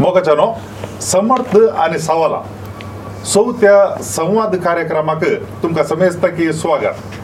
मोगाचानो समर्थ आनी सवाला सो त्या संवाद कार्यक्रमाक तुमकां समेजता की स्वागत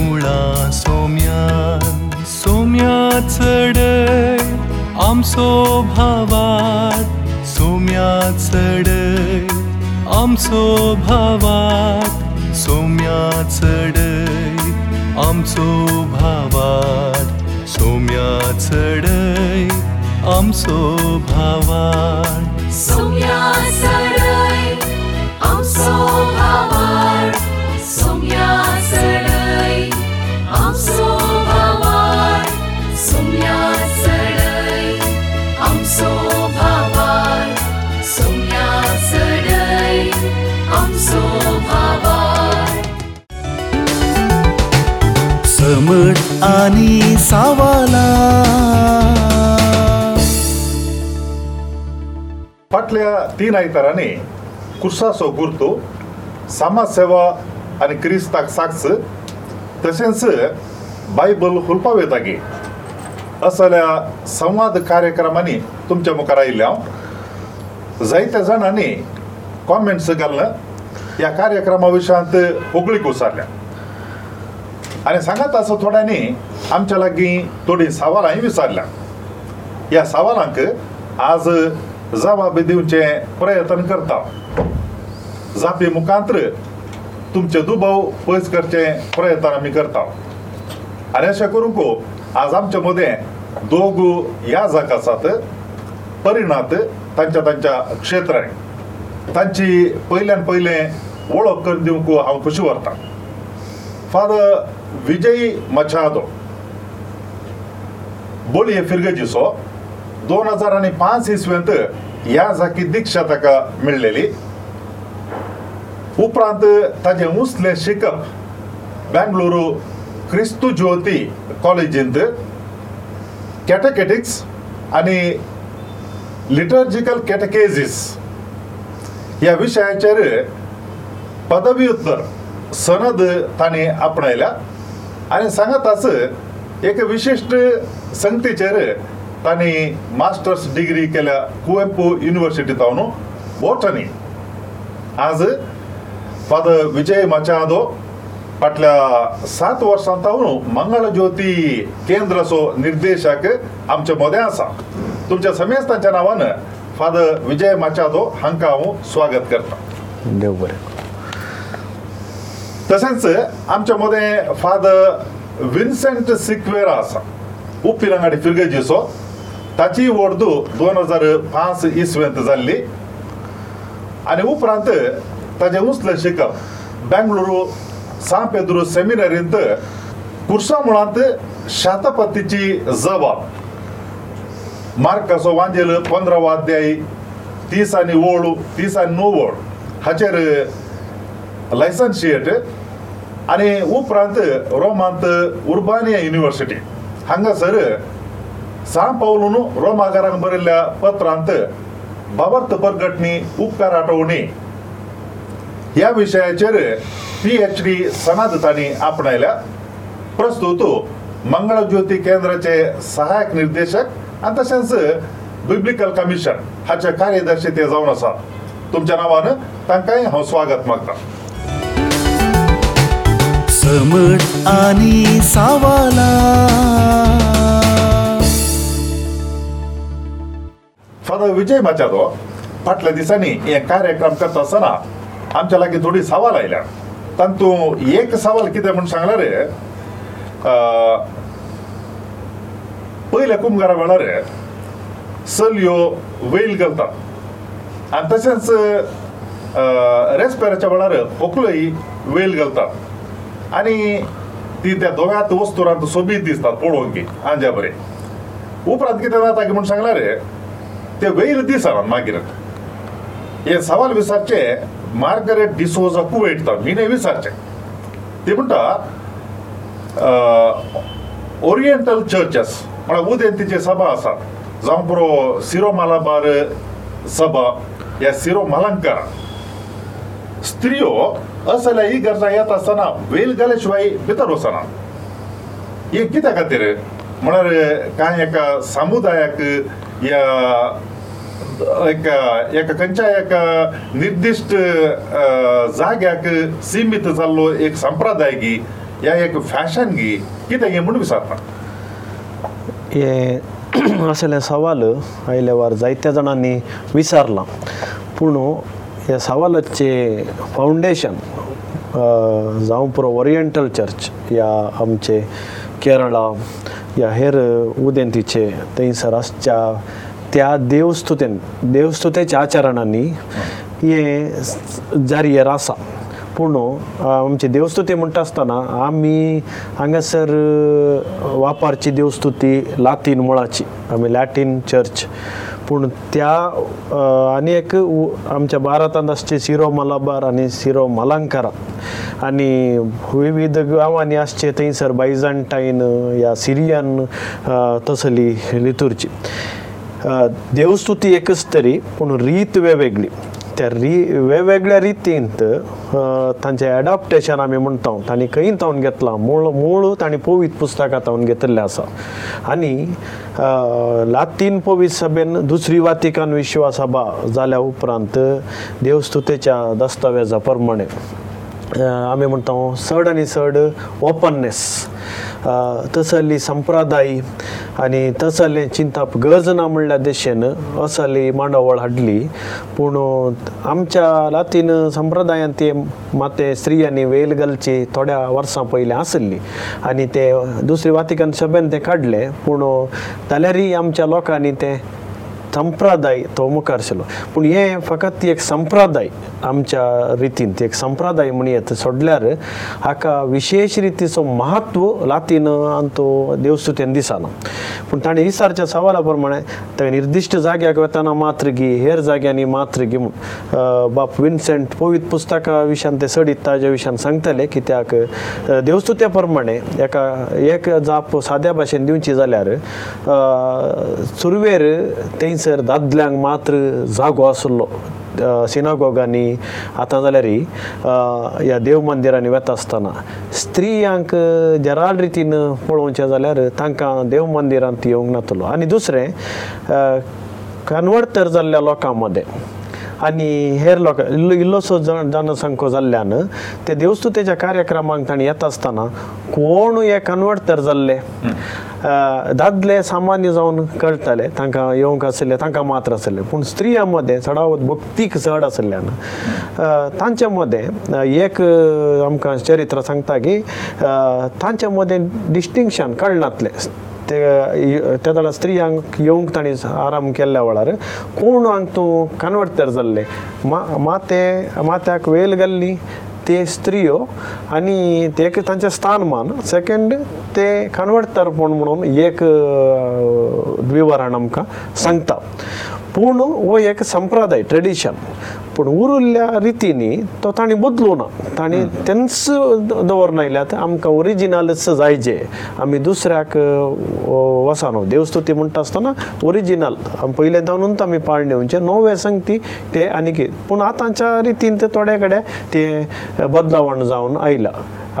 मुळां सोम्यान सोम्या चडय आमचो भावात सोम्या चडय आमचो भावात सोम्या चडय आमचो भावात सोम्या चडय आमचो भावात सोम्या चडय आमचो भावात घुमट आनी सावाला फाटल्या तीन आयतारांनी कुर्सासो गुर्तो समाजसेवा आनी क्रिस्ताक साक्ष तशेंच बायबल हुलपावेतागी असल्या संवाद कार्यक्रमांनी तुमच्या मुखार आयिल्लें हांव जायत्या जाणांनी कॉमेंट्स घाल्ल ह्या कार्यक्रमा विशयांत पोगळीक उसारल्या आनी सांगात असो थोड्यांनी आमच्या लागीं थोडीं सवालांय विचारल्या ह्या सवालांक आज जवाब दिवचे प्रयत्न करता जापी मुखांत्र तुमचे दुबाव पयस करचे प्रयत्न आमी करता आनी अशें करूंक आज आमचे मदें दोग ह्या जाग आसात परिणात तांच्या तांच्या क्षेत्रांनी तांची पयल्यान पयलें वळख करून दिवंक हांव खुशी व्हरतां फादर विजय मछादो बोली हे फिरगजीचो दोन हजार आणि पाच इसवेंत या जाकी दिक्षा ताका मेळलेली उपरांत ताचे उसले शिकप बेंगलुरू क्रिस्तू ज्योती कॉलेजींत कॅटकेटिक्स आनी लिटर्जिकल कॅटकेजीस ह्या विशयाचेर पदव्युत्तर सनद ताणी आपणयल्या आनी सांगात आस एक विशिश्ट संगतीचेर तांणी मास्टर्स डिग्री केल्या कुवेपू युनिवर्सिटी जावन वोटनी आज फाद विजय मचादो फाटल्या सात वर्सां जावन मंगळज्योती केंद्राचो निर्देशक आमच्या मोदें आसा तुमच्या समेस्त तांच्या नांवान फाद विजय मचादो हांकां हांव स्वागत करतां देव बरें तशेंच आमच्या मदें फादर विन्सेंट सिक्वेरा आसा उपिरंगाडी फिरगेजीचो ताची वर्दू दोन हजार पांच इसवेंत जाल्ली आनी उपरांत ताचें उंचल शिकप बेंगळुरू सां पेद्रू सेमिनरींत कुर्सा मुळांत शतपतीची जबाब मार्कसो वांजेल पंदरा वाद्याय तीस आनी ओळ तीस आनी णव ओळ हाचेर लायसन्शियेट आनी उपरांत रोमांत उर्बानिया युनिवर्सिटी हांगासर सां पावलून रोमागारांक बरयल्ल्या पत्रांत बाबर्त परगटणी उपकार आटोवणी ह्या विशयाचेर पी एच डी सनाद तांणी आपणायल्या प्रस्तुत मंगळज्योती केंद्राचे सहायक निर्देशक आनी तशेंच बिब्लिकल कमिशन हाचे कार्यदर्शी ते जावन आसा तुमच्या नांवान तांकांय हांव स्वागत मागतां घमट आनी सावाला फादर विजय माचारो फाटल्या दिसांनी हे कार्यक्रम करता आसतना आमच्या लागीं थोडी सवाल आयल्या तांतू एक सवाल कितें म्हूण सांगला रे पयल्या कुंभकारा वेळार सल्यो वेल घालतात आनी तशेंच रेस्पेराच्या वेळार व्हंकलय वेल घालतात आनी ती त्या दोळ्यांत वस्तू रात सोबीत दिसतात पळोवंक आंज्या बरे उपरांत कितें जाता म्हूण सांगला रे ते वेर दिसान मागीर हे सवाल विचारचे मार्गरेट डिसोजा कुवेटता मिने विचारचे ते म्हणटा ओरिएंटल चर्चस म्हळ्यार उदेंतीचे सभा आसा जावं पुरो सिरो मालाबार सभा या सिरो मलंकार स्त्रियो असल्या ही गरजा येत आसतना वेल जाले शिवाय भितर वचना हे कित्या खातीर म्हणल्यार कांय एका समुदायाक या एका एका खंयच्या एका निर्दिश्ट जाग्याक सिमीत जाल्लो एक संप्रदाय गी या एक फॅशन गी कितें हें म्हणून विचारता हे असले सवाल आयल्या वार जायत्या जाणांनी विचारला पूण ह्या सावलाचें फावंडेशन जावं पुरो ओरिएंटल चर्च ह्या आमचे केरळा ह्या हेर उदेंतीचे थंयसर आसच्या त्या देवस्तुतेन देवस्तुतेच्या आचरणांनी हें जारियर आसा पूण आमची देवस्तुती म्हणटा आसतना आमी हांगासर वापरची देवस्तुती लातीन मुळाची आमी लॅटीन चर्च पूण त्या आनी एक आमच्या भारतांत आसची सिरो मलाबार आनी सिरो मलांकारा आनी विविध गांवांनी आसचे थंयसर बायजंटायन या सिरियन तसली लितुरची देवस्तुती एकच तरी पूण रीत वेगवेगळी त्या री वेगवेगळ्या रितीन तांचे एडॅप्टेशन आमी म्हणटा तांणी खंय थावन घेतलां मूळ मूळ तांणी पोवीत पुस्तकां थावन घेतिल्लें आसा आनी लातीन पोवीत सभेन दुसरी वातिकान विश्वास सभा जाल्या उपरांत देवस्तुतेच्या दस्तावेजा प्रमाणे आमी म्हणटा चड आनी चड ओपननेस तसली संप्रदाय आनी तसलें चिंतप गरज ना म्हणल्या देशेन असली मांडावळ हाडली पूण आमच्या लातीन संप्रदायान ते माते स्त्री आनी वेल घालची थोड्या वर्सां पयलीं आसली आनी ते दुसरे वातिकान सभेन ते काडले पूण जाल्यारय आमच्या लोकांनी ते संप्रदाय तो मुखार आशिल्लो पूण हें फकत ती एक संप्रदाय आमच्या रितीन ती एक संप्रदाय म्हणी येता सोडल्यार हाका विशेश रितीचो महत्व लातीन तो देवस्तुतेन दिसना पूण ताणें विचारच्या सवाला प्रमाणे ते निर्दिश्ट जाग्याक वेताना मात्र गी हेर जाग्यांनी मात्र गी म्हूण बाप विन्सेंट पवित पुस्तका विशयान ते सडीत ताज्या विशयान सांगतले कित्याक देवस्तुत्या प्रमाणे एका एक जाप साद्या भाशेन दिवची जाल्यार सुरवेर तें थंयसर दादल्यांक मात्र जागो आसलो सिनागोगांनी आतां जाल्यार ह्या देव मंदिरांनी वेता आसतना स्त्रियांक जराल रितीन पळोवचें जाल्यार तांकां देव मंदिरांत येवंक नातलो आनी दुसरें कन्वर्ट तर जाल्ल्या लोकां मदें आनी हेर लोक इल्लोसो जनसंख्यो जाल्ल्यान ते देवस्तुतेच्या कार्यक्रमांक ताणें येता आसतना कोण हे कन्वर्टर जाल्ले दादले सामान्य जावन कळटाले तांकां येवंक आसले तांकां मात्र आसले पूण स्त्रिया मदें सडावत भक्तीक चड आसल्यान तांचे मदें एक आमकां चरित्र सांगता की तांचे मदें डिस्टिंक्शन कळनातले त्या तळा स्त्रियांक येवंक ताणी आराम केल्ल्या वेळार कोण हांगा तूं कन्वर्टर जाल्ले माते मात्याक वेल गेल्ली ते स्त्रियो आनी ते एक तांचे स्थान मान सेकेंड ते कन्वर्टर पूण म्हणून एक द्विवरण आमकां सांगता पूण हो एक संप्रदाय ट्रेडिशन पूण उरिल्ल्या रितीनी तो ताणी बदलू ना ताणी तेंच दवरून आयल्यात आमकां ओरिजिनलच जाय जे आमी दुसऱ्याक वसानो देवस्तुती म्हणटा आसतना ओरिजिनल पयलें जावनूच आमी पाळणे म्हणजे नवे संगती ते आनी कितें पूण आतांच्या रितीन ते थोडे कडेन ते बदलावण जावन आयला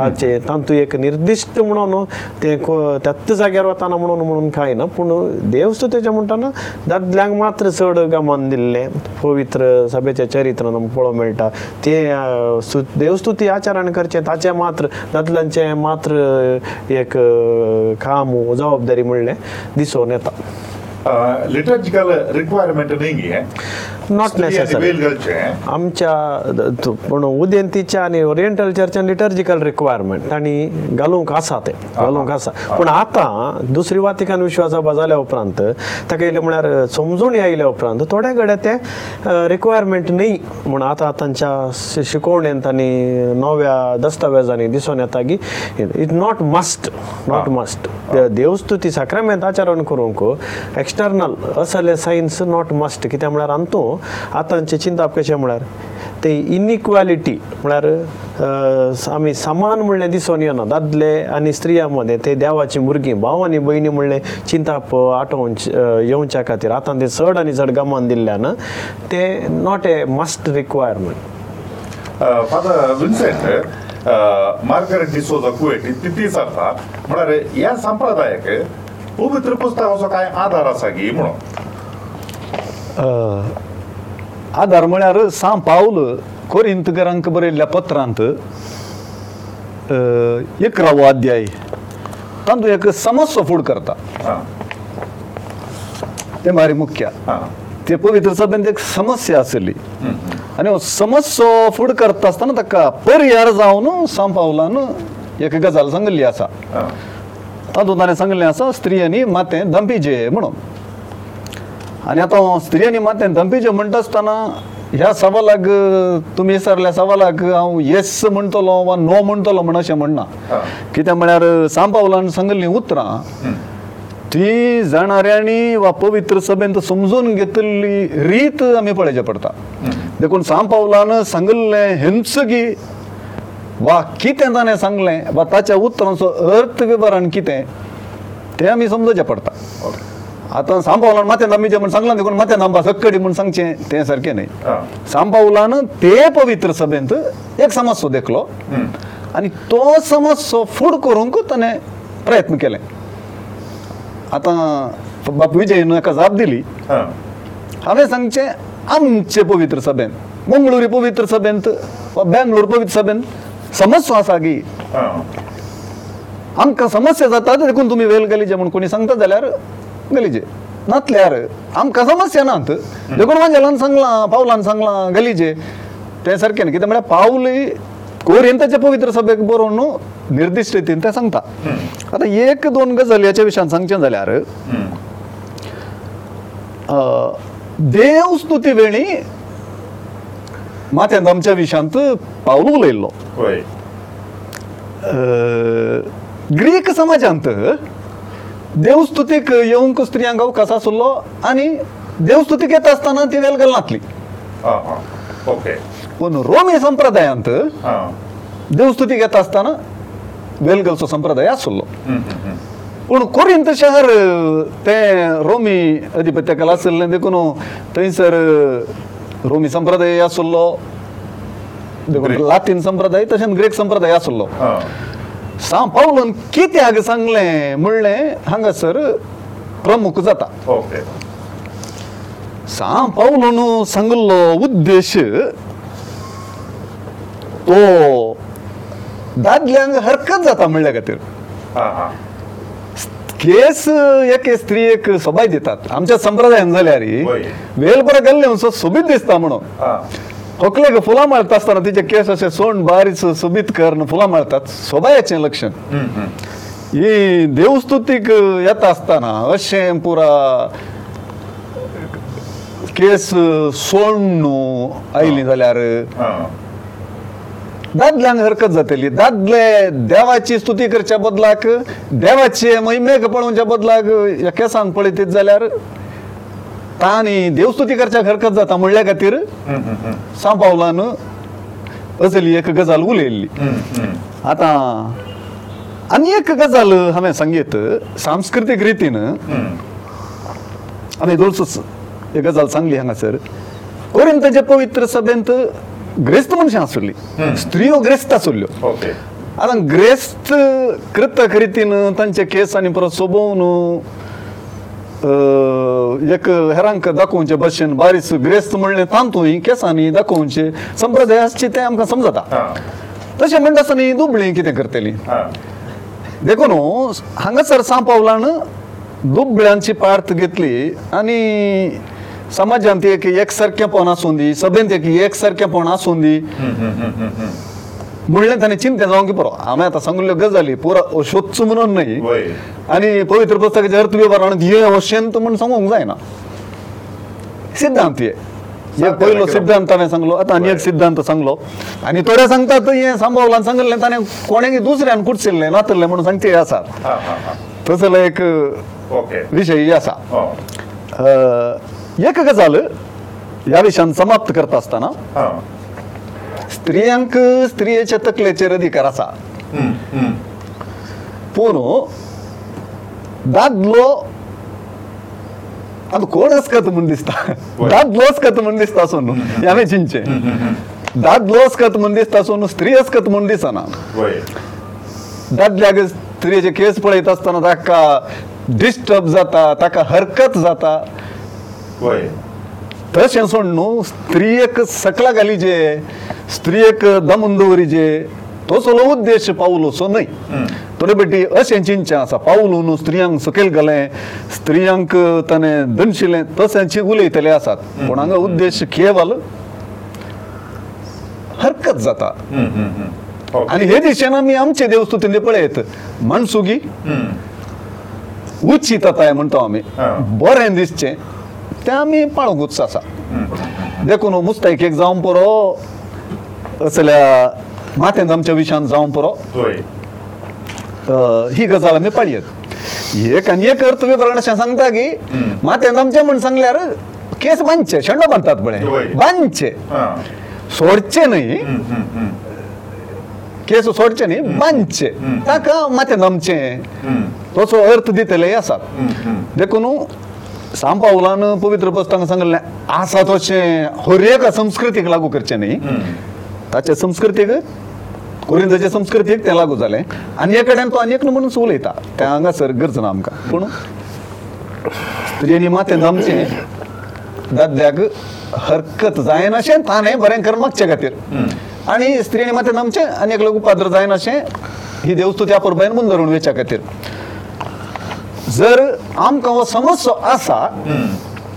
ताचे तांतू एक निर्दिश्ट म्हणून ते त्यात जाग्यार वताना म्हणून म्हणून काय ना पूण देवस्तुतेचे म्हणटना दादल्यांक मात्र चड गमान दिल्ले पवित्र सभेचे चरित्र पळोवंक मेळटा ते देवस्तुती आचरण करचे ताचे मात्र दादल्यांचे मात्र एक काम जबाबदारी म्हणले दिसून येता लिटर्जिकल रिक्वायरमेंट न्ही नॉट नेसेसरी आमच्या पूण उदेंतीच्या आनी ओरिएंटल चर्चान लिटर्जिकल रिक्वायरमेंट तांणी घालूंक आसा ते घालूंक आसा पूण आतां दुसरी वातिकान विश्वासा बाजाल्या उपरांत ताका येयले म्हळ्यार समजून आयल्या उपरांत थोड्या कडेन ते रिक्वायरमेंट न्ही म्हूण आतां तांच्या शिकोवणेंत आनी नव्या दस्तावेजांनी दिसून येता की it not must not must देवस्तुती साक्रामेंत आचरण करूंक एक्सटर्नल असले सायन्स नॉट मस्ट कित्याक म्हळ्यार आमी तूं आतांचे चिंतप कशें म्हळ्यार ते इनइक्वॅलिटी म्हळ्यार आमी समान म्हणलें दिसून येना दादले आनी स्त्रिया मदें ते देवाची भुरगीं भाव आनी भयणी म्हणलें चिंताप आठोवन येवच्या खातीर आतां ते चड आनी चड गमान दिल्ल्यान ते not a must requirement Margaret D'Souza कुवेटी ती ती सांगता म्हळ्यार ह्या संप्रदायाक उभित्र पुस्तक असो कांय आधार आसा गी म्हणून आदार म्हळ्यार सां पावल कोरिंतकरांक बरयल्ल्या पत्रांत इकरावो अध्याय तांतू एक समस्या फूड करता ते म्हारी मुख्य ते पवित्र सभेंत एक समस्या आसली आनी समस्या फूड करता आसतना ताका परयार जावन सां पावलान एक गजाल सांगल्ली आसा तातूंत ताणें सांगलें आसा स्त्रियांनी मातें दंपीचें म्हणून आनी आतां स्त्री आनी मातयेन दंपीचें म्हणटा आसतना ह्या सवालाक तुमी विचारल्या सवालाक हांव येस म्हणटलो वा नो म्हणटलो म्हण अशें म्हणना कित्याक म्हळ्यार सांपावलान सांगिल्लीं उतरां ती जाणाऱ्यांनी वा पवित्र सभेंत समजून घेतिल्ली रीत आमी पळयचें पडटा देखून सांपावलान सांगिल्लें हिंसगी वा कितें ताणें सांगलें वा ताच्या उतरांचो अर्थ विवरण कितें तें आमी समजचें पडटा आतां सांपावलान माथ्या नमीचें म्हण सांगलां देखून माथ्या नांबा सकडी म्हण सांगचें तें सारकें न्ही सांपावलान ते पवित्र सभेंत एक समस्सो देखलो आनी तो समस्सो फूड करूंक ताणे प्रयत्न केले आतां बापू विजयन एका जाप दिली हांवें सांगचें आमचे पवित्र सभेन मंगळुरी पवित्र सभेंत वा बेंगलोर पवित्र सभेन समस्सो आसा गी आमकां समस्या जाता देखून तुमी वेल केली म्हण कोणी सांगता जाल्यार गलीजे नातल्यार आमकां समस्या नात देखून म्हाजे सांगलां पावलान सांगलां गलीजे तें सारकें न्हय कितें म्हळ्यार पावली कोरियंताच्या पवित्र सभेक बरोवन न्हू निर्दिश्ट रितीन तें सांगता आतां एक दोन गजालीच्या विशयान सांगचें जाल्यार देव स्तुती वेळी माथ्यांत आमच्या विशांत पावल उलयल्लो ग्रीक समाजांत देवस्तुतीक येवंक स्त्रियांक अवकाश आसलो आनी देवस्तुतीक येता आसतना ती वेलकम नासली पूण रोमी संप्रदायांत देवस्तुतीक येता आसतना वेलकमचो संप्रदाय आसलो पूण कोरिंत शहर ते रोमी अधिपत्याक आसले देखून थंयसर रोमी संप्रदाय आसलो देखून लातीन संप्रदाय तशेंच ग्रीक संप्रदाय आसलो सा पावलान कित्याक सांगलें म्हणलें हांगासर प्रमुख जाता ओके सा पावलान सांगल्लो उद्देश तो दादल्यांक हरकत जाता म्हणल्या खातीर केस एके स्त्रियेक सोबाय दितात आमच्या संप्रदायान जाल्यार वेल बरो गेल्ले सोबीत दिसता म्हणून व्हंकलेक फुलां मारता आसतना तिचे केस अशे सोंड बारीस सुबीत कर फुलां मारतात सोबायेचे लक्षण ही देवस्तुतीक येता आसतना अशें पुरा केस सोंड न्हू आयली जाल्यार दादल्यांक हरकत जातली दादले देवाची स्तुती करच्या बदलाक देवाचे महिमेक पळोवच्या बदलाक ह्या केसांक पळयत जाल्यार ತಾನೇ ದೇವ ಸ್ತುತಿ ಕರ್ಚಾ ಕರ್ಕತ ಜಾ ತಮೊಳ್ಳೆ ಗತಿರ್ ಹ್ಮ್ ಹ್ಮ್ ಸಾಂಬೌಲನು ತಸಲಿ ಏಕ ಗಜಲ್ ಉಲೇಲಿ ಹ್ಮ್ ಆತ ಅನೇಕ ಗಜಲಾ ಹಮೇ ಸಂಗೀತ ಸಾಂಸ್ಕೃತಿಕ ರೀತಿನ ಹ್ಮ್ ಅದೇ ದೋಸಸ್ ಏಕ ಗಜಲ್ सांग್ಲಿ ಹಂಗ ಸರ್ ಕರೆಂತ ಜಪವಿತ್ರ ಸಭೆಂತ ಗ್ರೆಸ್ತ್ ಮನುಷ್ಯ ಆಸುಲಿ ಸ್ತ್ರೀ ಯ ಗ್ರೆಸ್ತ್ ಆಸುಲಿ ಓಕೆ ಆರ ಗ್ರೆಸ್ತ್ ಕೃತ ಕರೀತಿನಂತಂಚ केसाನಿ ಪರ ಸೊಬವನು एक हेरांक दाखोवचे भशेन बारीस ग्रेस्त म्हणले तांतूय केसांनी दाखोवचे संप्रदाय आसचे ते आमकां समजता तशें म्हणटा आसतना दुबळी कितें करतली देखून हांगासर सां पावलान दुबळ्यांची पार्त घेतली आनी समाजांत एक एकसारखेपण आसूं दी सभेंत एक एकसारखेपण आसूं दी म्हणलें ताणें चिंते जावं की बरो हांवें आतां सांगल्ल्यो गजाली पुरो सोदच म्हणून न्ही आनी पवित्र पुस्तकाचे अर्थ वेव्हार अशें तूं म्हण सांगूंक जायना सिद्धांत हे पयलो सिद्धांत ताणें सांगलो आतां आनी एक सिद्धांत सांगलो आनी थोडे सांगतात हे सांबावलान सांगले ताणें कोणेंय दुसऱ्यान कुडसिल्ले नातल्ले म्हणून सांगचे हे आसा तसले एक विशय आसा एक गजाल ह्या विशयान समाप्त करता आसतना स्त्रियांक स्त्रियेचे तकलेचेर अधिकार आसा पूण दादलो आतां कोण आसकत म्हण दिसता दादलोच कत म्हण दिसता सो न्हू ह्यावे चिंचे दादलोच कत म्हण दिसता सो न्हू स्त्रीच कत म्हण दिसना दादल्याक स्त्रियेचे केस पळयत आसतना ताका डिस्टर्ब जाता ताका हरकत जाता तशें सोड न्हू स्त्रियेक सकला घाली जे स्त्रियेक दमन दवरीचे तो सगळो उद्देश पावलो सो न्हय थोडे पेटी अशें चिंतचें आसा पावलू न्हू स्त्रियांक सकयल गेलें स्त्रियांक ताणें दनशिलें तशेंचें उलयतले आसात पूण हांगा उद्देश केवल हरकत जाता आनी हे दिशेन आमी आमचे देवस्थुतींनी पळयत मनसुगी उचिताय म्हणटा आमी बरें दिसचें तें आमी पाळूंक उत्स आसा देखून मुस्तायकेक जावन परत जाल्यार माथे आमच्या विशयान जावं पुरो ही गजाल आमी पाळयेत एक आनी एक अर्थ विवरण अशें सांगता की माथेनामचे म्हण सांगल्यार केस बांदचे शेणो बांदतात पळय बांदचे सोडचे न्ही केस सोडचे न्ही बांदचे ताका माथेनामचे तसो अर्थ दितलेय आसात देखून साम पावलान पवित्र पुस्तकांक सांगलें आसा तशें हरेक संस्कृतीक लागू करचें न्ही ताच्या संस्कृतीक कोरिंदाच्या संस्कृतीक तें लागू जालें आनी हे कडेन तो आनी एक म्हणून उलयता तें हांगासर गरजना आमकां पूण तुजे निमाते जमचे दाद्याक हरकत जायनाशें ताणें बरें कर्म मागचे खातीर आनी स्त्री आनी माते नामचे आनी एक लोक उपाद्र जायनाशें ही देवस्तुती आपूर बायन बंद धरून वेच्या खातीर जर आमकां हो समस्या आसा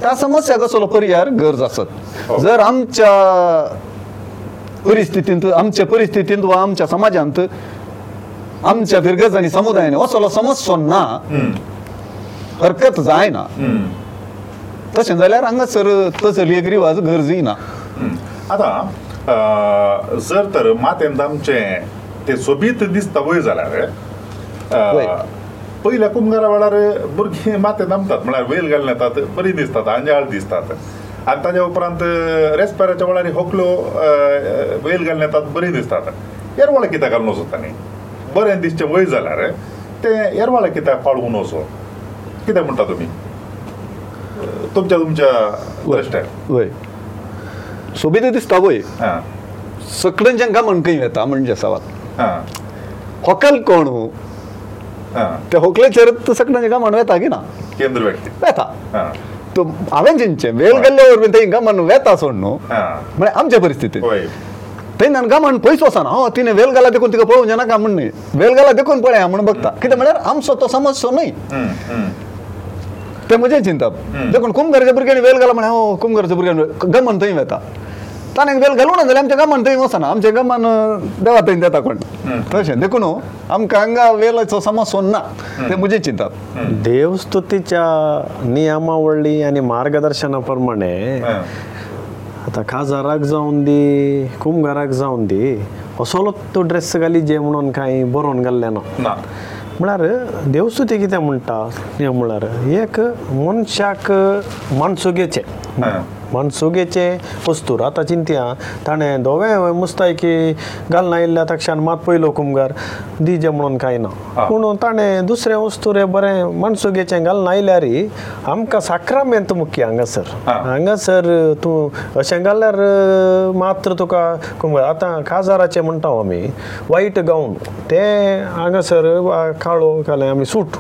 त्या समस्या कसलो पर्याय गरज आसत जर आमच्या परिस्थितींत आमच्या परिस्थितींत वा आमच्या समाजांत आमच्या विरगज आनी समुदायान असलो समजचो ना हरकत जायना तशें जाल्यार हांगासर तसलीय रिवाज गरजी ना आतां जर तर मातेंदामचे ते सोबीत दिसता वय जाल्यार पयल्या कुंभारा वेळार भुरगीं मातेंद आमतात म्हळ्यार वेल घालून येतात बरी दिसतात आंजाळ दिसतात आनी ताज्या उपरांत रेस्पायराच्या वेळार होकलो वेल घालून येतात बरी दिसतात एरवाळे कित्याक घालून वचो ताणी बरें दिसचें वयर जाल्यार ते एरवाळे कित्याक पाळून वचो कितें म्हणटा तुमी तुमच्या तुमच्या दृश्टान वय सोबीत दिसता वय सकलन जांकां मणकय येता म्हणजे सवाद होकल कोण त्या होकलेचेर सकलन जांकां म्हणू येता की ना केंद्र व्यक्ती येता हांवें जिंचे वेळ गेल्ले वरवीं थंय गमन वेता सोड न्हू म्हळ्यार आमचे परिस्थितीन थंय ना गमन पयस वचना हो तिणें वेळ घाला देखून तिका पळोवंक जायना म्हण न्ही वेळ घाला देखून पळया म्हण बघता कित्याक म्हळ्यार आमचो तो समज सो न्हय ते म्हजे चिंतप देखून कुंभ घरच्या भुरग्यांनी वेळ घाला म्हणून हो कुंभ घरच्या भुरग्यांनी गमन थंय वेता ताणे वेल घालूं ना जाल्यार आमच्या गांवांत थंय वचना आमच्या गांवांत देवा थंय देता कोण तशें देखून आमकां हांगा वेलाचो समज सोदना ते म्हजे चिंतप देवस्तुतीच्या नियमावळी आनी मार्गदर्शना प्रमाणे आतां काजाराक जावन दी कुंभाराक जावन दी असोलोच ड्रेस घाली जे म्हणून कांय बरोवन घाल्लें ना म्हळ्यार देवस्तुती कितें म्हणटा हें म्हळ्यार एक मनशाक मनसुगेचें मनसुगेचे अस्तुराता चिंत्या ताणें दोवे मुस्तायकी घालना येयल्ल्या तक्षान मात पयलो कुमगार दिजे म्हणून कांय ना पूण ताणें दुसरें अस्तुरे बरें मनसुगेचें घालना आयल्यार आमकां साक्रामेंत मुख्य हांगासर हांगासर तूं अशें घाल्यार मात्र तुका कुमगार आतां काजाराचें म्हणटा आमी वायट गावन ते हांगासर काळो घालें आमी सूट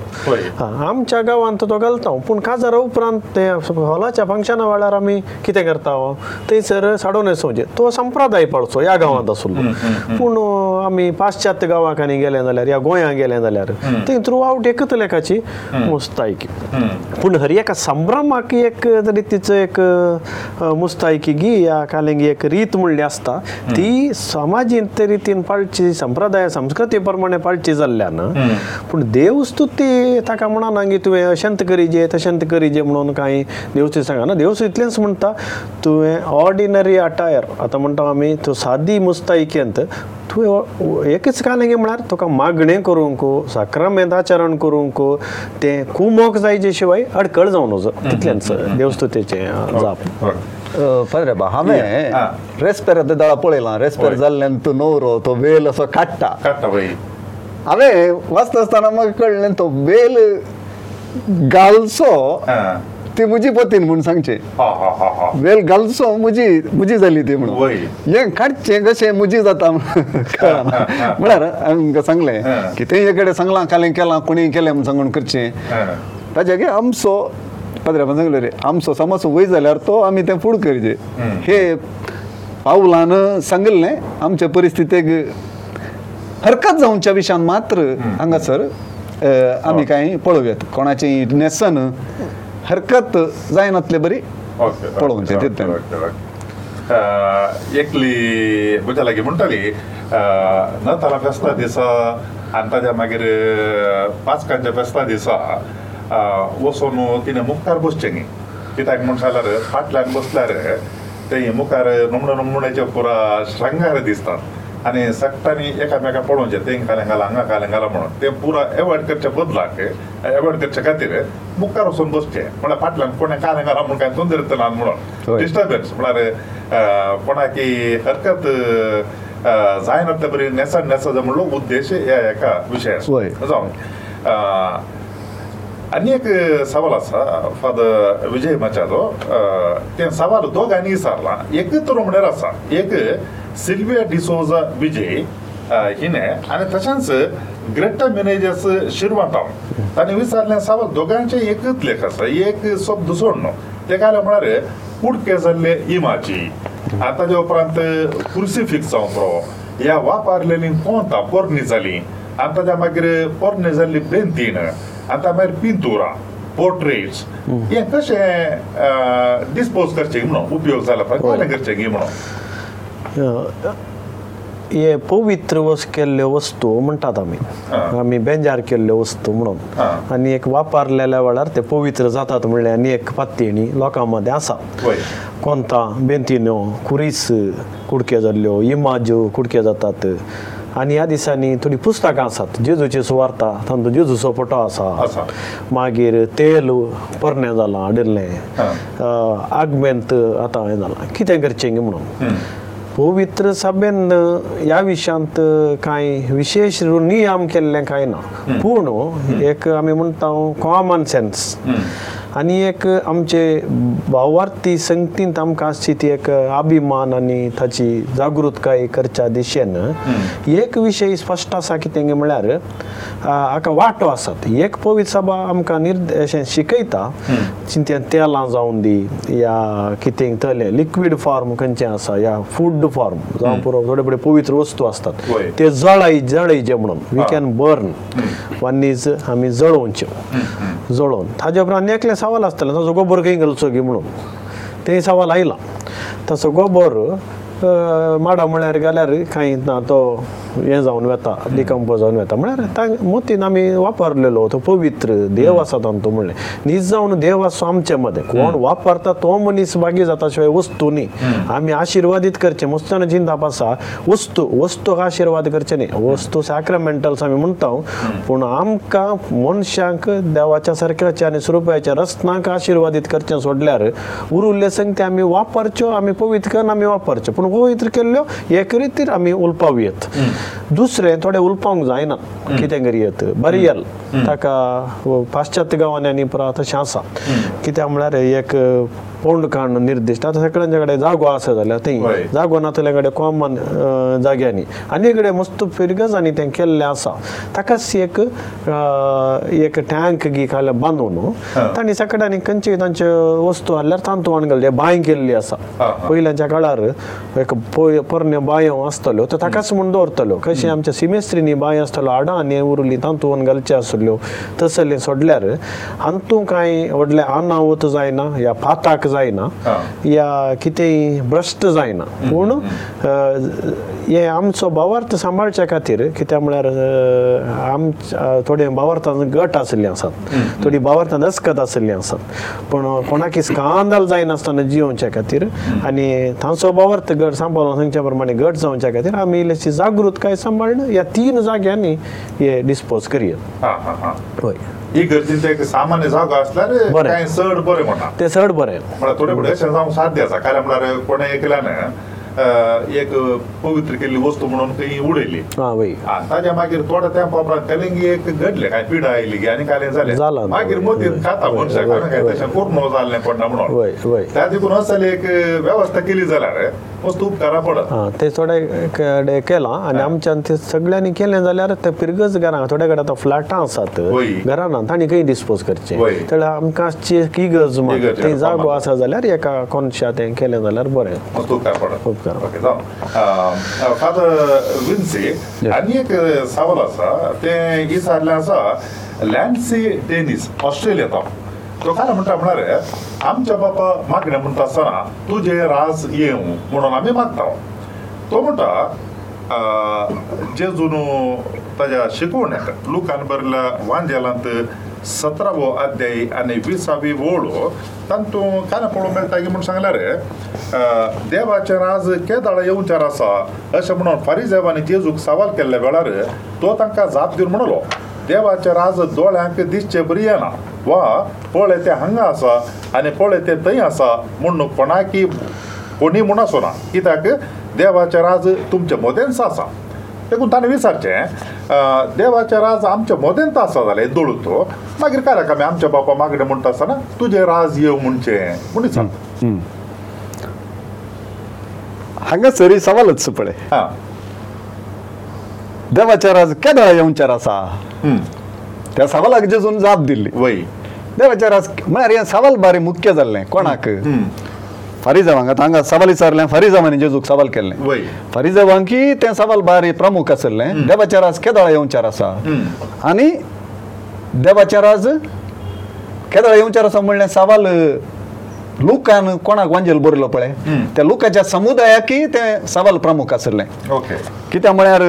आमच्या गांवांत तो घालता पूण काजारा उपरांत ते हॉलाच्या फंक्शना वेळार आमी कितें करता हो थंयसर साडून येसवचें तो संप्रदाय पाळचो ह्या गांवांत आसलो पूण आमी पाश्चात्य गांवांनी गेले जाल्यार ह्या गोंयांत गेले जाल्यार थंय थ्रू आवट एकच लेखाची मुस्तायकी पूण हरी एका संभ्रमाक एक रितीचो एक मुस्तायकी गी ह्या कालिंगी एक रीत म्हणली आसता ती समाजीन ते रितीन पाळची संप्रदाय संस्कृती प्रमाणे पाळची जाल्ल्यान पूण देवस्तुती ताका म्हणना की तुवें अशंत करीजे तशंत करीजे म्हणून कांय देवस्ती सांगना देवस्तुतलेंच म्हणटा तुवें ऑर्डिनरी अटायर आतां म्हणटा आमी तो सादी मुस्तायकेंत तुवें एकच घालें म्हळ्यार तुका मागणें करूंक सक्रमेदाचरण करूंक तें कुमोक जायचे शिवाय अडखळ जावं नजो तितलें देवस्थुतेचें जाप पंदरबा हांवें रेस्पेर दोळा पळयलां रेस्पेर जाल्ल्यान तूं नवरो तो वेल असो काडटा हांवें वाचता आसतना म्हाका कळ्ळें तो वेल घालचो ती म्हजी पतीन म्हूण सांगचे वेल घालचो म्हजी म्हजी जाली ती म्हणून हे काडचे कशें म्हजी जाता म्हळ्यार हांवें तुमकां सांगलें की तें एक कडेन सांगलां खालें केलां कोणी केलें म्हूण सांगून करचें ताचे गे आमचो पदराबान सांगले रे आमचो समज वय जाल्यार तो आमी तें फूड करचे हे पावलान सांगिल्ले आमच्या परिस्थितीक हरकत जावच्या विशयान मात्र हांगासर आमी कांय पळोवया कोणाचें नेसन हरकत जायनातले बरी पळोवचे तितले एकली म्हज्या लागीं म्हणटाली नताला फेस्ता दिसा आनी ताज्या मागीर पांचकांच्या फेस्ता दिसा वचून तिणे मुखार बसचें न्ही कित्याक म्हणटाल्यार फाटल्यान बसल्यार ते मुखार नमणे नमणेचे पुरा श्रंगार दिसतात आनी सकाळी एकामेकांक पळोवचे तेंकां घाला हांगा काले घाला म्हणून ते पुरो एवॉयड करच्या बदलाक एवॉयड करच्या खातीर मुखार वचून बसचे म्हळ्यार फाटल्यान कोणें काले घाला म्हणून कांय सुंदर येतलो म्हणून डिस्टर्बन्स म्हळ्यार कोणाकी हरकत जायना ते बरी नेसड नेसड म्हणलो उद्देश ह्या एका विशयाक आनी एक सवाल आसा फादर विजय मचारो तें सवाल दोगांनी विचारलां एकच रोमणेर आसा एक, तुरु सिल्विया डिसोजा विजय हिने आनी तशेंच ग्रेटा मिनेजस शिरवाटम तांणी विचारलें सावत दोगांचे एकच लेख आसा एक सब दुसरो न्हू तेका जालें म्हळ्यार कुडके जाल्ले इमाची आनी ताजे उपरांत खुर्सी फिक्स जावं पुरो ह्या वापरलेली कोंता पोरणी जाली आनी ताज्या मागीर पोरणी जाल्ली बेंतीण आनी ता मागीर पिंतुरां पोर्ट्रेट्स हे कशें डिस्पोज करचें म्हणून उपयोग जाला करचें म्हणून हे पवित्र वस केल्ल्यो वस्तू म्हणटात आमी आमी बेंजार केल्ल्यो वस्तू म्हणून आनी एक वापरलेल्या वेळार ते पवित्र जातात म्हणले आनी एक पातयेणी लोकां मदें आसा कोंता बेंतिन्यो कुरीस कुडके जाल्ल्यो इमाज्यो कुडके जातात आनी ह्या दिसांनी थोडीं पुस्तकां आसात जेजूची सुवार्ता थंय जेजूचो पोटो आसा मागीर तेल पोरणें जालां हाडिल्लें आगमेंत आतां हें जालां कितें करचें म्हणून पवित्र सभेन ह्या विशयांत कांय विशेश नियम केल्ले कांय ना पूण एक आमी म्हणटा कॉमन सेन्स आनी एक आमचे भावार्थी संगतींत आमकां आसची ती एक अभिमान आनी ताची जागृतकाय करच्या दिशेन एक विशय स्पश्ट आसा कितें म्हळ्यार हाका वांटो आसात एक पवित्र सभा आमकां निर्देश शिकयता चिंतन तेलां जावन दी या कितें तले लिक्वीड फॉर्म खंयचें आसा या फूड फॉर्म जावं पुरो थोडे थोडे पवित्र वस्तू आसतात ते जळय जळयचे म्हणून we can burn one is आमी जळोवचे जळोवन ताजे उपरांत एकलें सवाल आसतलें ताजो गोबर खंय घालचो गे म्हणून तें सवाल आयला तसो गोबर माडा म्हळ्यार गेल्यार कांय ना तो हे जावन वेता डिकम्पोज जावन वेता म्हळ्यार मतीन आमी वापरलेलो तो पवित्र देव आसा तो तूं म्हणलें नीज जावन देव आसा आमचे मदें कोण वापरता तो मनीस बागी जाता शिवाय वस्तू न्ही आमी आशिर्वादीत करचे मस्तान जिंदाप आसा वस्तू वस्तूक आशिर्वाद करचे न्ही वस्तू सॅक्रमेंटल्स आमी म्हणटा पूण आमकां मनशांक देवाच्या सारक्याच्या आनी स्वरुपाच्या रस्नाक आशिर्वादीत करचें सोडल्यार उरुल्ले संग ते आमी वापरच्यो आमी पवित्र आमी वापरचे पूण पवित्र केल्ल्यो एक रितीर आमी उलपावयेत दुसरें थोडें उलपोवंक जायना कितें करयत बरी येल ताका पाश्चात्य गांवांनी आनी तशें आसा कित्याक म्हळ्यार एक फोंड काण निर्दिश्ट आता सगळ्यांच्या कडेन जागो आसा जाल्यार थंय जागो नातल्या कडेन कॉमन जाग्यांनी आनी कडेन मस्तो फिरगस आनी तें केल्लें आसा ताका एक एक टँक गी खाल्या बांदू न्हू तांणी सगळ्यांनी खंयचे तांचे वस्तू हाडल्यार तांतू हाडून घाल्ले बांय केल्ली आसा पयल्यांच्या काळार एक पोरण्यो बांयो आसतल्यो त्यो ताकाच म्हूण दवरतल्यो कशें आमच्या सिमेस्त्रीनी बांय आसतल्यो आडांनी उरली तांतून घालचें आसल्यो तसलें सोडल्यार हांतू कांय व्हडलें आनावत जायना ह्या पाताक जायना या कितेंय भ्रश्ट जायना पूण हे आमचो भावार्थ सांबाळच्या खातीर कित्याक म्हळ्यार थोडे भावार्थान गट आसले आसात थोडी भावार्थान दस्कत आसली आसात पूण कोणाक स्कांदल जायनासतना जिवच्या खातीर आनी थांचो भावार्थ गट सांबाळून सांगच्या प्रमाणे गट जावच्या खातीर आमी इल्लीशी जागृतकाय सांबाळून ह्या तीन जाग्यांनी हे डिस्पोज करया हय ही गर्दी ते सामान्य जावक आसल्यार काय चड बरें म्हणटा ते चड बरें म्हळ्यार थोडे फुडें अशें जावंक साध्य आसा कारण म्हळ्यार कोणें एकल्यान एक पवित्र केल्ली वस्तू म्हणून खंय उडयली ताजे मागीर थोडे तेंप उपरांत केलें की एक घडलें काय पिडा आयली की आनी काय जालें जालां मागीर मोदी खाता मनशाक तशें कोरोना जालें पडना म्हणून ताजे करून असली एक वेवस्था केली जाल्यार तूप घरा पडा ते थोडे कडे केला आनी आमच्यान ते सगळ्यांनी केले जाल्यार ते पिरगज घरां थोडे कडेन आतां फ्लॅटां आसात घरां ना तांणी खंय डिस्पोज करचे तर आमकां की गज म्हण ते जागो आसा जाल्यार एका कोणशा ते केले जाल्यार बरें खूब घरा फादर विन्से आनी एक सावल आसा ते इसारले आसा लँडसी टेनीस ऑस्ट्रेलिया तो लोकान म्हणटा म्हणा रे आमच्या बापा मागणे म्हणटा आसतना तुजे रास येव म्हणून आमी मागता तो म्हणटा जे जुनू ताज्या शिकोवण्याक लुकान बरल्या वांजेलांत सतरावो अध्याय आनी विसावी ओळ तांतू कांय पळोवंक मेळटा की म्हूण सांगल्यार देवाचे राज केदाळा येवचार आसा अशें म्हणून फारीजेवानी जेजूक सवाल केल्ल्या वेळार तो तांकां जाप दिवन म्हणलो देवाचे राज दोळ्यांक दिसचे बरी येना वा पळय तें हांगा आसा आनी पळय तें थंय आसा म्हूण कोणाकी कोणी म्हूण आसूं ना कित्याक देवाचें राज तुमच्या मोदेंत आसा देखून ताणें विचारचें देवाचें राज आमच्या मोदेंत आसा जालें दळुतो मागीर कांय राखा आमी आमच्या बापा मागणें म्हणटा आसतना तुजें राज येव म्हणचें म्हूण सांग हांगासर ही सवाल आसा पळय देवाचें राज केन्ना येवचार आसा त्या सवालाक जेजून जाप दिल्ली वय देवाचार म्हळ्यार हें सवाल बारे मुख्य जाल्लें कोणाक फारिजावांक आतां हांगा सवाल विचारलें फारिजावांनी जेजूक सवाल केल्लें फारिजावांक की तें सवाल बारे प्रमुख आसलें देवाचार केदळ येवचार आसा आनी देवाचार केदळ येवचार आसा म्हणलें सवाल लुकान कोणाक वांजेल बरयलो पळय त्या लुकाच्या समुदायाकय तें सवाल प्रमुख आसलें कित्याक म्हळ्यार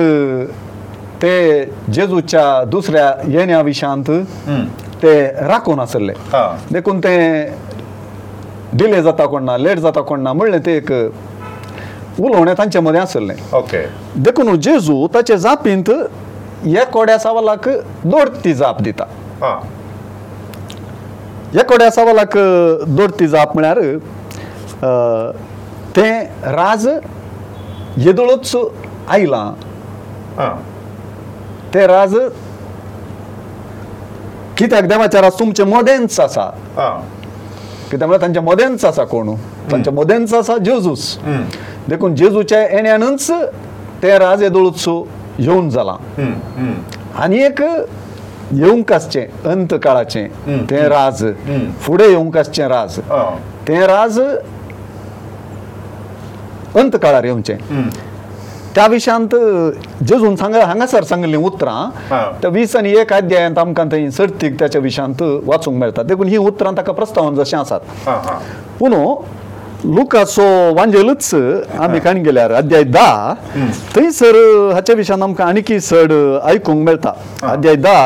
ते जेजूच्या दुसऱ्या येण्या विशांत ते राखून आसले देखून ते डिले जाता कोण ना लेट जाता कोण ना म्हणलें ते एक उलोवणें तांचे मदीं आसलें ओके देखून जेजू ताचे जापींत एकोड्या सावलाक दोडती जाप दिता एकोड्या सावलाक दोडती जाप म्हळ्यार तें राज येदळूच आयलां ते राज कित्याक देवाचे राज तुमचे मोदेंच आसा कित्याक म्हळ्यार तांचे मोदेंच आसा कोण तांचे मोदेंच आसा जेजूस देखून जेजूच्या येण्यानच ते राज येदोळचो येवन जाला आनी एक येवंक आसचे अंत काळाचे ते राज फुडें येवंक आसचे राज ते राज अंत काळार येवचे त्या विशयांत जजून सांगा हांगासर सांगिल्लीं उतरां वीस आनी एक अध्यायांत आमकां थंय सर्तीक त्याच्या विशयांत वाचूंक मेळटा देखून हीं उतरां ताका प्रस्तावन जशें आसात पूण लुकाचो वांजेलच आमी काण गेल्यार अध्याय धा थंयसर हाच्या विशयान आमकां आनीकय चड आयकूंक मेळटा अध्याय धा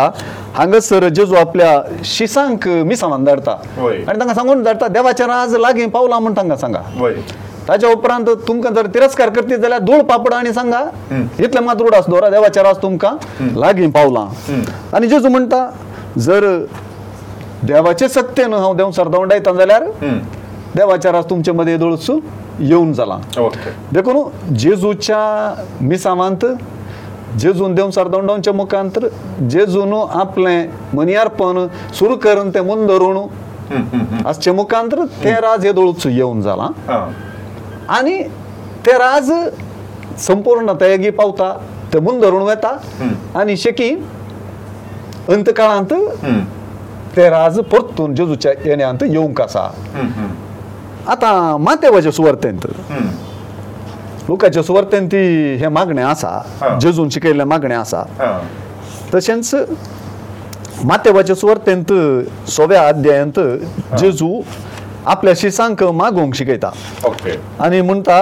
हांगासर जेजू आपल्या शिसांक मिसावान धाडटा आनी तांकां सांगून धाडटा देवाचें राज लागीं पावलां म्हूण तांकां सांगा वय ताज्या उपरांत तुमकां जर तिरस्कार करतली जाल्यार धूळ पापड आनी सांगा इतलें मात रूड आसा दवरा देवाचे रास तुमकां लागीं पावलां आनी जेजू म्हणटा जर देवाचे सत्य न्हू हांव देव सरदोंडायता जाल्यार देवाचे रास तुमचे मदीं येदोळस येवन जालां देखून जेजूच्या मिसावांत जेजून देव सरदोंडोवचे मुखांत जेजून आपलें मनयारपण सुरू करून तें मुंदरून आसचे मुखांत तें राज येदोळच येवन जालां आनी ते राज संपूर्ण तयागी पावता तबून धरून वेता आनी शेकी अंतकाळांत ते राज परतून जेजूच्या येण्यांत येवंक आसा आतां मातेवाच्या सुवर्तेंत लोकाच्या सुवर्तेंत हे मागणें आसा जेजून शिकयल्ले मागणें आसा तशेंच मातेवाच्या सुवर्तेंत सोव्या अध्यायांत जेजू आपल्या शिसांक मागूंक शिकयता आनी म्हणटा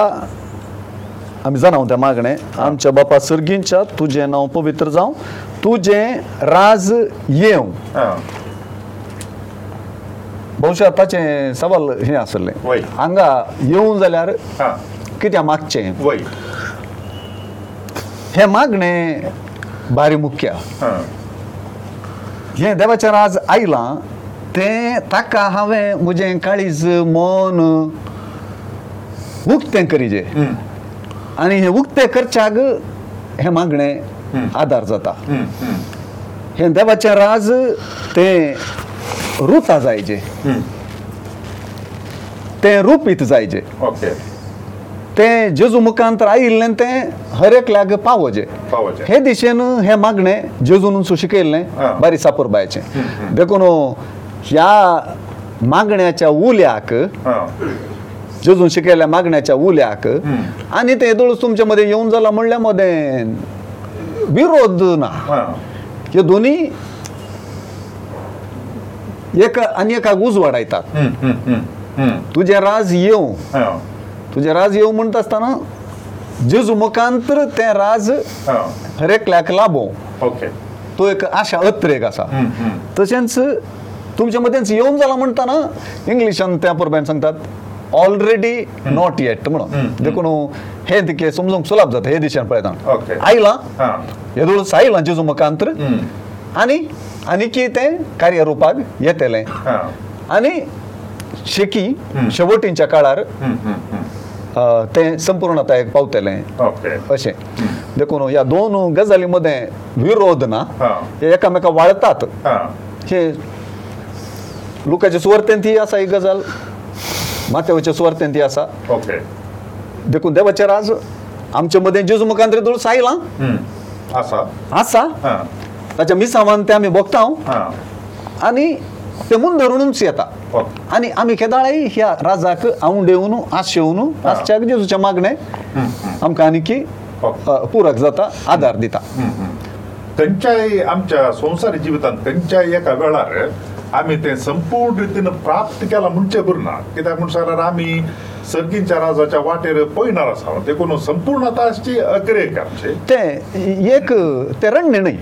आमी जनावं तें मागणें आमच्या बापा सर्गींच्या तुजें नांव पवित्र जावं तुजें राज येवं भौशा ताचें सवाल हें आसलें हांगा येवं जाल्यार कित्याक मागचें हें मागणें बारी मुख्या हें देवाचें राज आयलां તે તકા હવે મુજે કળીસ મોન ઉક્તન કરીજે અને હે ઉક્તે કરચાગ હે માંગણે આધાર જતા હેં દવાચન રાઝ તે રતા જાયજે તે રૂપિત જાયજે તે જસુ મકાંતર આઈ લેnte હરેક લાગ પાવજે પાવજે હે દિસેન હે માંગણે જસુન સુશિકેલને બરી સાપુર બાયચે બેકોનો ह्या मागण्याच्या उल्याक जजून शिकयल्या मागण्याच्या उल्याक आनी ते दोळस तुमचे मदें येवन जाला म्हणल्या मदें विरोध ना हे दोनी एक आनी एकाक उजवाडायतात तुजे राज येवं तुजे राज येवं म्हणटा आसतना जेजू मुखांत्र ते राज हरेकल्याक लाबो ओके तो एक आशा अत्रेक आसा तशेंच तुमचे मदींच येवन जाला म्हणटा ना इंग्लिशान त्या परब्यान सांगतात ऑलरेडी नॉट येट म्हणून देखून हे दिके समजूंक सुलभ जाता हे दिशेन पळयता आयलां येदूळ आयलां जेजू मकांत्र आनी आनी की तें कार्य रुपाक येतलें आनी शेकी शेवटींच्या काळार तें संपूर्णतायेक पावतलें अशें देखून ह्या दोन गजाली मदें विरोध ना हे एकामेकां वाळतात हे लुकाच्या सुवर्तेन ती आसा ही गजाल मातेवाच्या सुवर्तेन ती आसा ओके देखून देवाचेर आज आमच्या मदें जेजू मुखांत्र दुळस आयलां आसा ताच्या मिसावान ते आमी भोगतांव आनी ते मुन धरुणूच येता आनी आमी खेदाळी ह्या राजाक आवंडेवन आस शेवन आसच्याक जेजूचे मागणे आमकां आनी की पुरक जाता आदार दिता खंयच्याय आमच्या संवसारी जिवितांत खंयच्याय एका वेळार आमी तें संपूर्ण रितीन प्राप्त केलां म्हणचें करना कित्याक म्हण सांगल्यार आमी सर्गींच्या राजाच्या वाटेर पळयणार आसा देखून संपूर्ण आतां आसची अग्रेक आमचे तें एक तरण निर्णय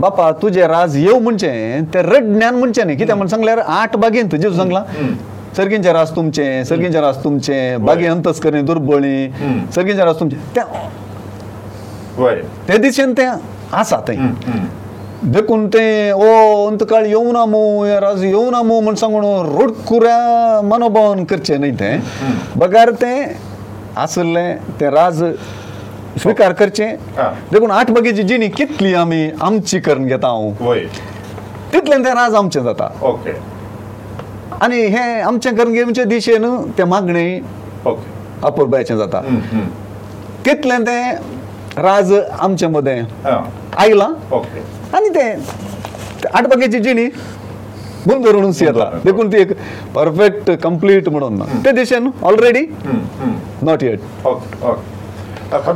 बापा तुजे राज येव म्हणचे ते रडज्ञान म्हणचे न्ही कित्याक म्हण सांगल्यार आठ बागेंत जेजू सांगला सर्गींचे राज तुमचे सर्गींचे राज तुमचे बागे अंतस्करणे दुर्बळी सर्गींचे राज तुमचे ते दिशेन ते आसा थंय देखून ते ओ अंतकाळ येवं ना मू या राजू येवं ना मू म्हण सांगून रुडकुऱ्या मनोभावन करचे न्हय ते बगार ते आसले ते राज स्विकार करचे देखून आठ बगेची जिणी कितली आमी आमची करून घेता हांव तितलें तें राज आमचें जाता ओके आनी हे आमचे करणगेचे दिशेन ते मागणे अपुरबायचें जाता कितलें तें राज आमचे मदें आयलां आनी तें आठ पाकेची जिणी बंद धरून येतला देखून ती एक परफेक्ट कंप्लीट म्हणून ते दिशेन ऑलरेडी नॉट येट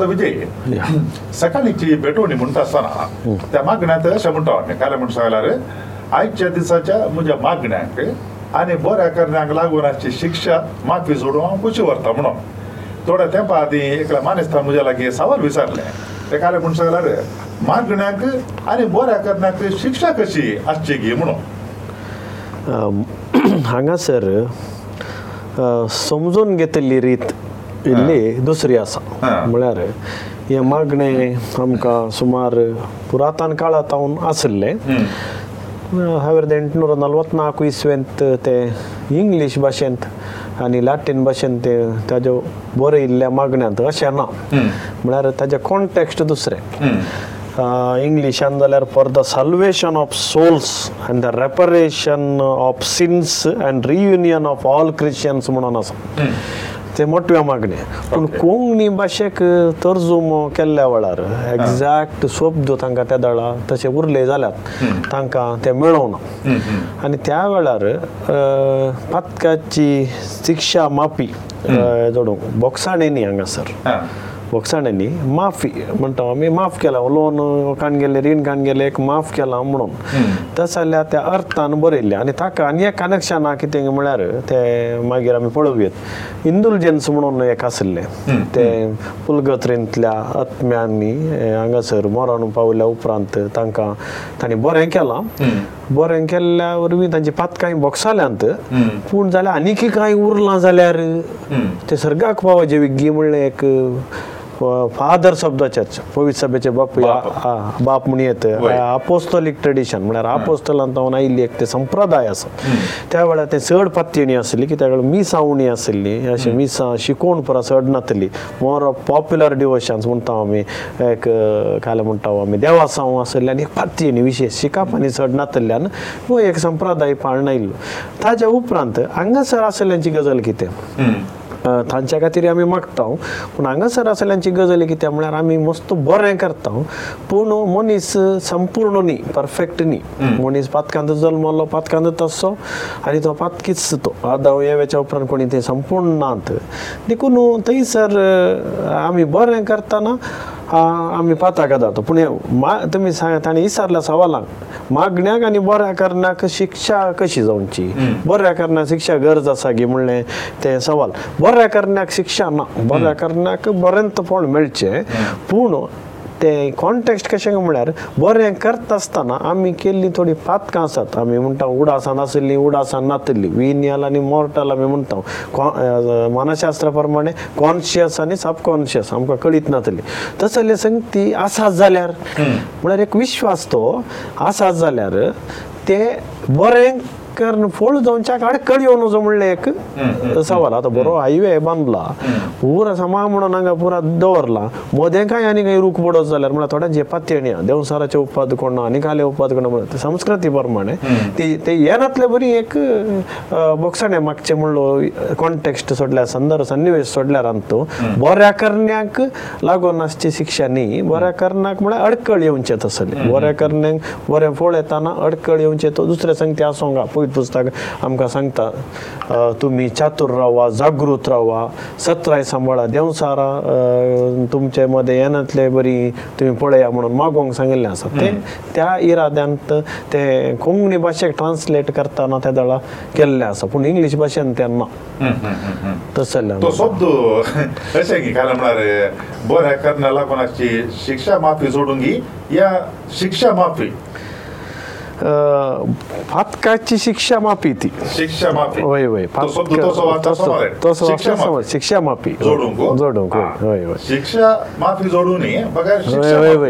विजय सकाळीची भेटवणी म्हणटा आसतना त्या मागण्यांत अशें म्हणटा हांवें काल म्हण सांगल्यार आयच्या दिसाच्या म्हज्या मागण्यांक आनी बऱ्या कारणाक लागून आजची शिक्षा माफी सोडून हांव कशी व्हरता म्हणून थोड्या तेंपा आदी एकल्या मानेस्तान म्हज्या लागीं सावर विचारलें तेका लागून सांगलां मागण्याक आनी बऱ्या करण्याक शिक्षा कशी आसची गे म्हणून हांगासर समजून घेतली रीत इल्ली दुसरी आसा म्हळ्यार हे मागणे आमकां सुमार पुरातन काळांत हांव आसले सावरद एंटनूर नल्वत नाल्क इसवेंत ते इंग्लीश भाशेंत ಅನಿಲಾ ತಿನ್ಬಶಂತೆ ತಾಜೋ ಬೋರೆ ಇಲ್ಲೆ ಮಗ್ನ ದಶನ ಮ್ನಾರ ತಾಜಾ ಕಾನ್ಟೆಕ್ಸ್ಟ್ ದೂಸರೆ ಆ English on the law for the salvation of souls and the reparation of sins and reunion of all Christians ಮಣನಸ तें मोटवें मागणें पूण कोंकणी भाशेक तर्जुमो केल्ल्या वेळार एग्जॅक्ट शब्द तांकां त्या दळा तशें उरले जाल्यात तांकां ते मेळोवना आनी त्या वेळार पातकाची शिक्षा मापी जोडूंक बॉक्साणेनी हांगासर वखदाण्यांनी माफी म्हणटा आमी माफ केला लोन कान गेले रीण कान गेले एक माफ केला म्हणून तस जाल्यार त्या अर्थान बरयल्ले आनी ताका आनी एक कनेक्शन आहा कितें म्हळ्यार ते मागीर आमी पळोवया इंदुलजन्स म्हणून एक आसले ते पुलगत्रींतल्या आत्म्यांनी हांगासर मरण पावल्या उपरांत तांकां ताणी बरें केलां बरें केल्ल्या वरवीं तांची पातकांय बॉक्सालांत पूण जाल्यार आनीकय कांय उरलां जाल्यार ते सर्गाक पावा जे विग्गी म्हणलें एक फादर ऑफ द चर्च पवित्र सभेचे बापू बाप म्हण येत आपोस्तोलीक ट्रेडिशन म्हळ्यार आपोस्तोलांत हांव आयिल्ली एक ते संप्रदाय आसा त्या वेळार ते चड पत्यणी आसली कित्याक मिसावणी आसली अशी मिसां शिकोवण परा चड नातली मोर ऑफ पॉप्युलर डिवोशन्स म्हणटा आमी एक काल म्हणटा आमी देवासांव आसले आनी पत्यणी विशेश शिकप आनी चड नातल्यान हो एक संप्रदाय पाळण आयिल्लो ताच्या उपरांत हांगासर आसल्यांची गजाल कितें तांच्या खातीर आमी मागता पूण हांगासर आसल्यांची गजाल कित्याक म्हळ्यार आमी मस्त बरें करता पूण मनीस संपूर्ण न्ही परफेक्ट न्ही मनीस पातकांत जल्मल्लो पातकांत तसो आनी तो पातकीच तो आदव हे वेच्या उपरांत कोणी ते संपूर्ण नात देखून थंयसर आमी बरें करताना आमी पाता कदा तो पुणे तुम्ही ताणी विचारला सवाला मागण्याक आणि बऱ्या कारणाक शिक्षा कशी जावची बऱ्या कारणाक शिक्षा गरज असा गे म्हणले ते सवाल बऱ्या कारणाक शिक्षा ना बऱ्या कारणाक बरेंतपण मेळचे पूण ते कॉन्टेक्स्ट कशें म्हळ्यार बरें करता आसतना आमी केल्लीं थोडीं पातकां आसात आमी म्हणटा उडासान आसली उडासान नातली विनियल आनी मॉर्टल आमी म्हणटा मनशास्त्रा प्रमाणे कॉन्शियस आनी सबकॉन्शियस आमकां कळीत नातली तस जाल्यार सांग ती आसात जाल्यार म्हळ्यार एक विश्वास तो आसात जाल्यार ते बरें कर फोल्ड जावनच्या काळ कळ येवं नजो म्हणलें एक सवाल आता बरो हायवे बांदला पुरा समा म्हणून हांगा पुरा दवरला मोदें काय आनी काही रूख पडत जाल्यार म्हणल्यार थोड्यांचे पात्येणी देवसाराचे उपाद कोण आनी काले उपाद कोण म्हणत संस्कृती प्रमाणे ती ते येनातले बरी एक बोक्साणे मागचे म्हणलो कॉन्टेक्स्ट सोडल्यार संदर्भ सन्निवेश सोडल्यार आमी तूं बऱ्या करण्याक लागून आसची शिक्षा न्ही बऱ्या करणाक म्हळ्यार अडकळ येवचे तसले बऱ्या करण्याक बरें फळ येताना अडकळ येवचे तो दुसऱ्या संग ते आसोंक पवित्र पुस्तक आमकां सांगता तुमी चातूर रावा जागृत रावा सत्राय सांबाळा देंवसारा तुमचे मदें येनातले बरी तुमी पळया म्हणून मागोवंक सांगिल्लें आसा ते त्या इराद्यान ते कोंकणी भाशेक ट्रान्सलेट करताना त्या दळा केल्लें आसा पूण इंग्लीश भाशेन ते ना तस जाल्यार शब्द अशें की खरें म्हणल्यार बरें करना लागून शिक्षा माफी सोडून या शिक्षा माफी फातकाची शिक्षा मापी ती शिक्षा होय शिक्षा मापी जोडूंक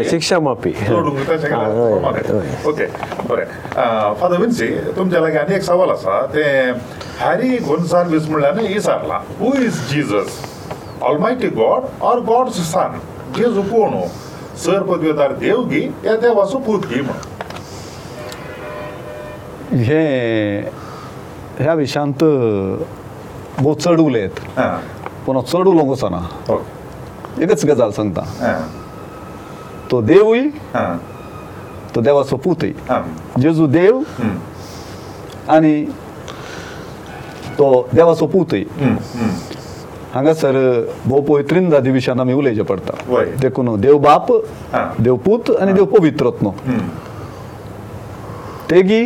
शिक्षा मापी ओके फादर विन्सी तुमच्या लागीं आनी एक सवाल आसा ते हॅरी गोन्सार विस म्हणल्या न्ही इसारला who is Jesus almighty God or God son जेजू कोण सर पदवेदार देवगी या देवाचो पूत गी म्हणून हे ह्या विशयांत बो चड उलयत पूण चड उलोवंक वचना एकच गजाल सांगता तो देवूय तो देवाचो पुतय जेजू देव आनी तो देवाचो पुतय हांगासर भोव पवित्रीन जादी विशयान आमी उलयचें पडटा देखून देव बाप देव पूत आनी देव पवित्रत्न तेगी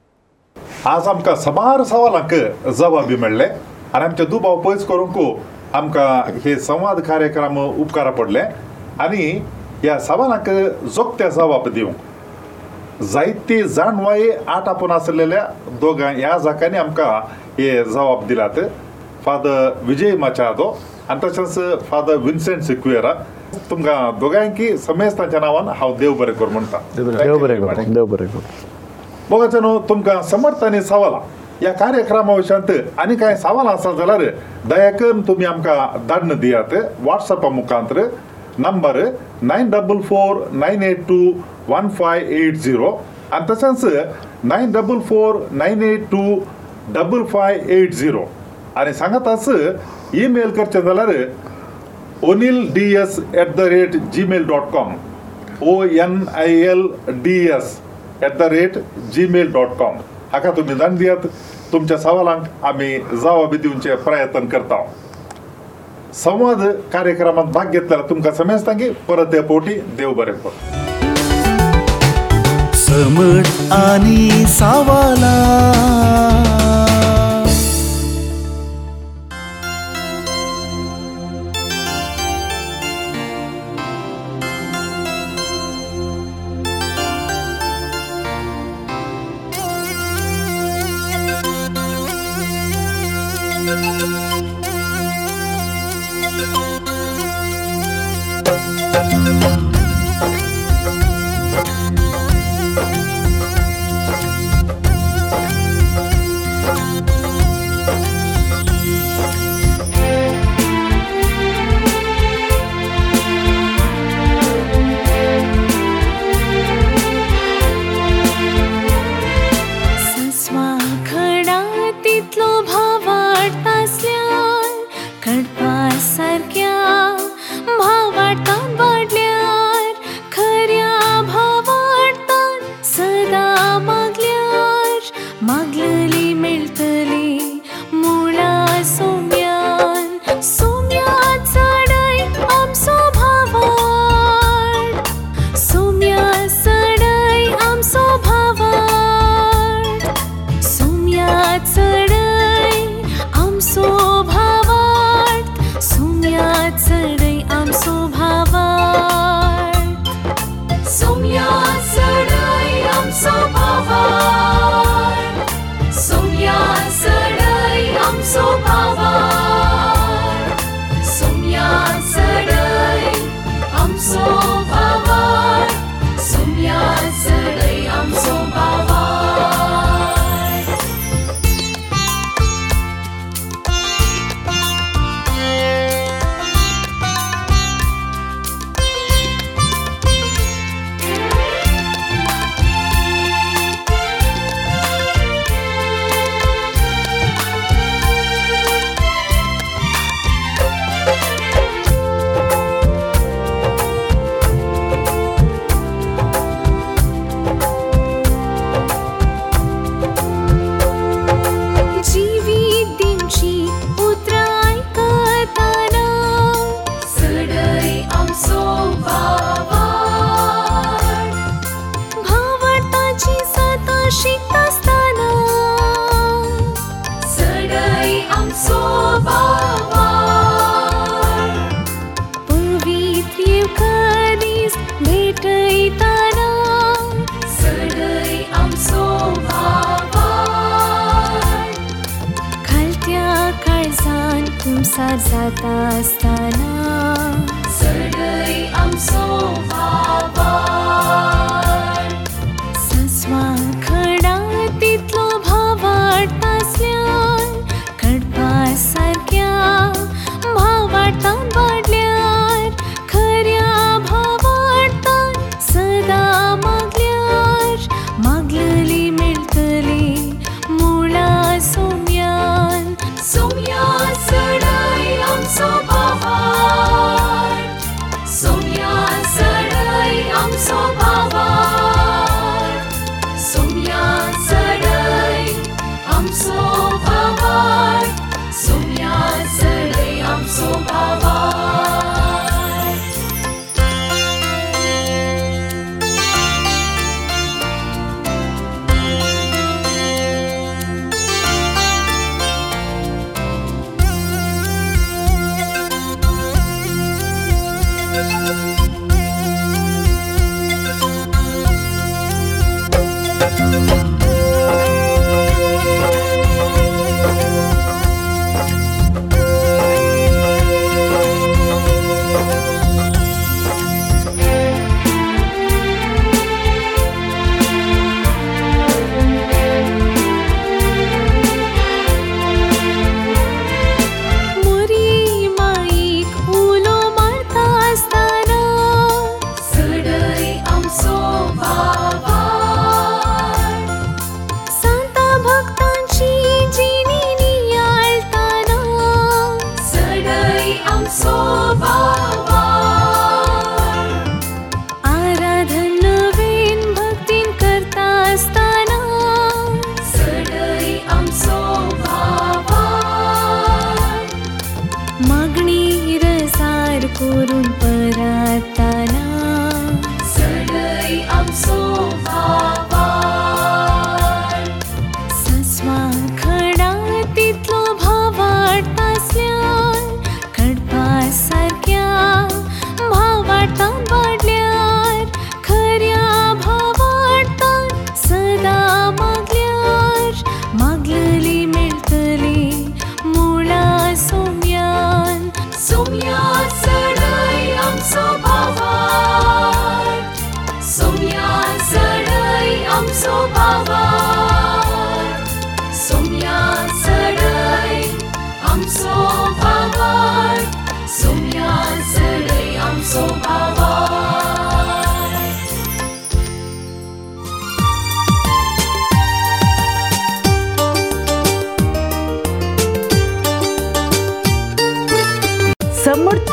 आज आमकां सबार सवालांक जबाबी मेळ्ळे आनी आमचे दुबाव पयस करूंक आमकां हे संवाद कार्यक्रम उपकारा पडले आनी ह्या सवालांक जोगत्या जबाब दिवंक जायते जाणवाये आठ आपोवन आसलेल्या दोगां ह्या जाग्यांनी आमकां हे जबाब दिल्यात फादर विजय माचादो आनी तशेंच फादर विन्सेंट सिक्वेरा तुमकां दोगांयकी समेस्ताच्या नांवान हांव देव बरें करूं म्हणटा देव बरें करूं देव बरें करूं भोगाचनो तुमकां समर्थांनी सवाला ह्या कार्यक्रमा विशयांत आनी कांय सवालां आसा जाल्यार दयाकन तुमी आमकां धाडन दियात वॉट्सॅपा मुखांत number nine double four nine eight two one five eight zero आनी तशेंच nine double four nine eight two double five eight zero आनी सांगातच ईमेल करचें जाल्यार O'Neil D S at the rate Gmail dot com O N I L D S at the rate Gmail dot com हाका तुमी धन दियात तुमच्या सवालांक आमी जवाबी दिवचे प्रयत्न करता संवाद कार्यक्रमात भाग घेतल्यार तुमकां समजता की परत या पोटी देव बरें पड समज आनी सावला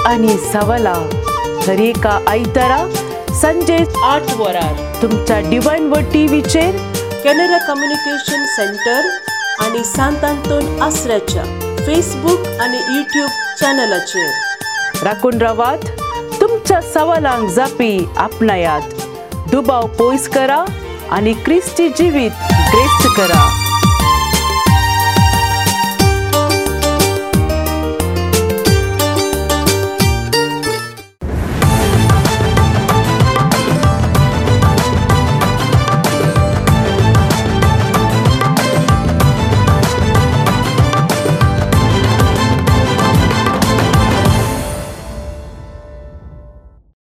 आनी सवला हर एका आयतारा संजे आठ वरार तुमच्या डिवायन वर टीव्हीचेर कॅनरा कम्युनिकेशन सेंटर आनी सांत आंतोन आसऱ्याच्या फेसबूक आनी युट्यूब चॅनलाचेर राखून रावात तुमच्या सवालांक जापी आपणायात दुबाव पयस करा आनी क्रिस्ती जिवीत ग्रेस्त करा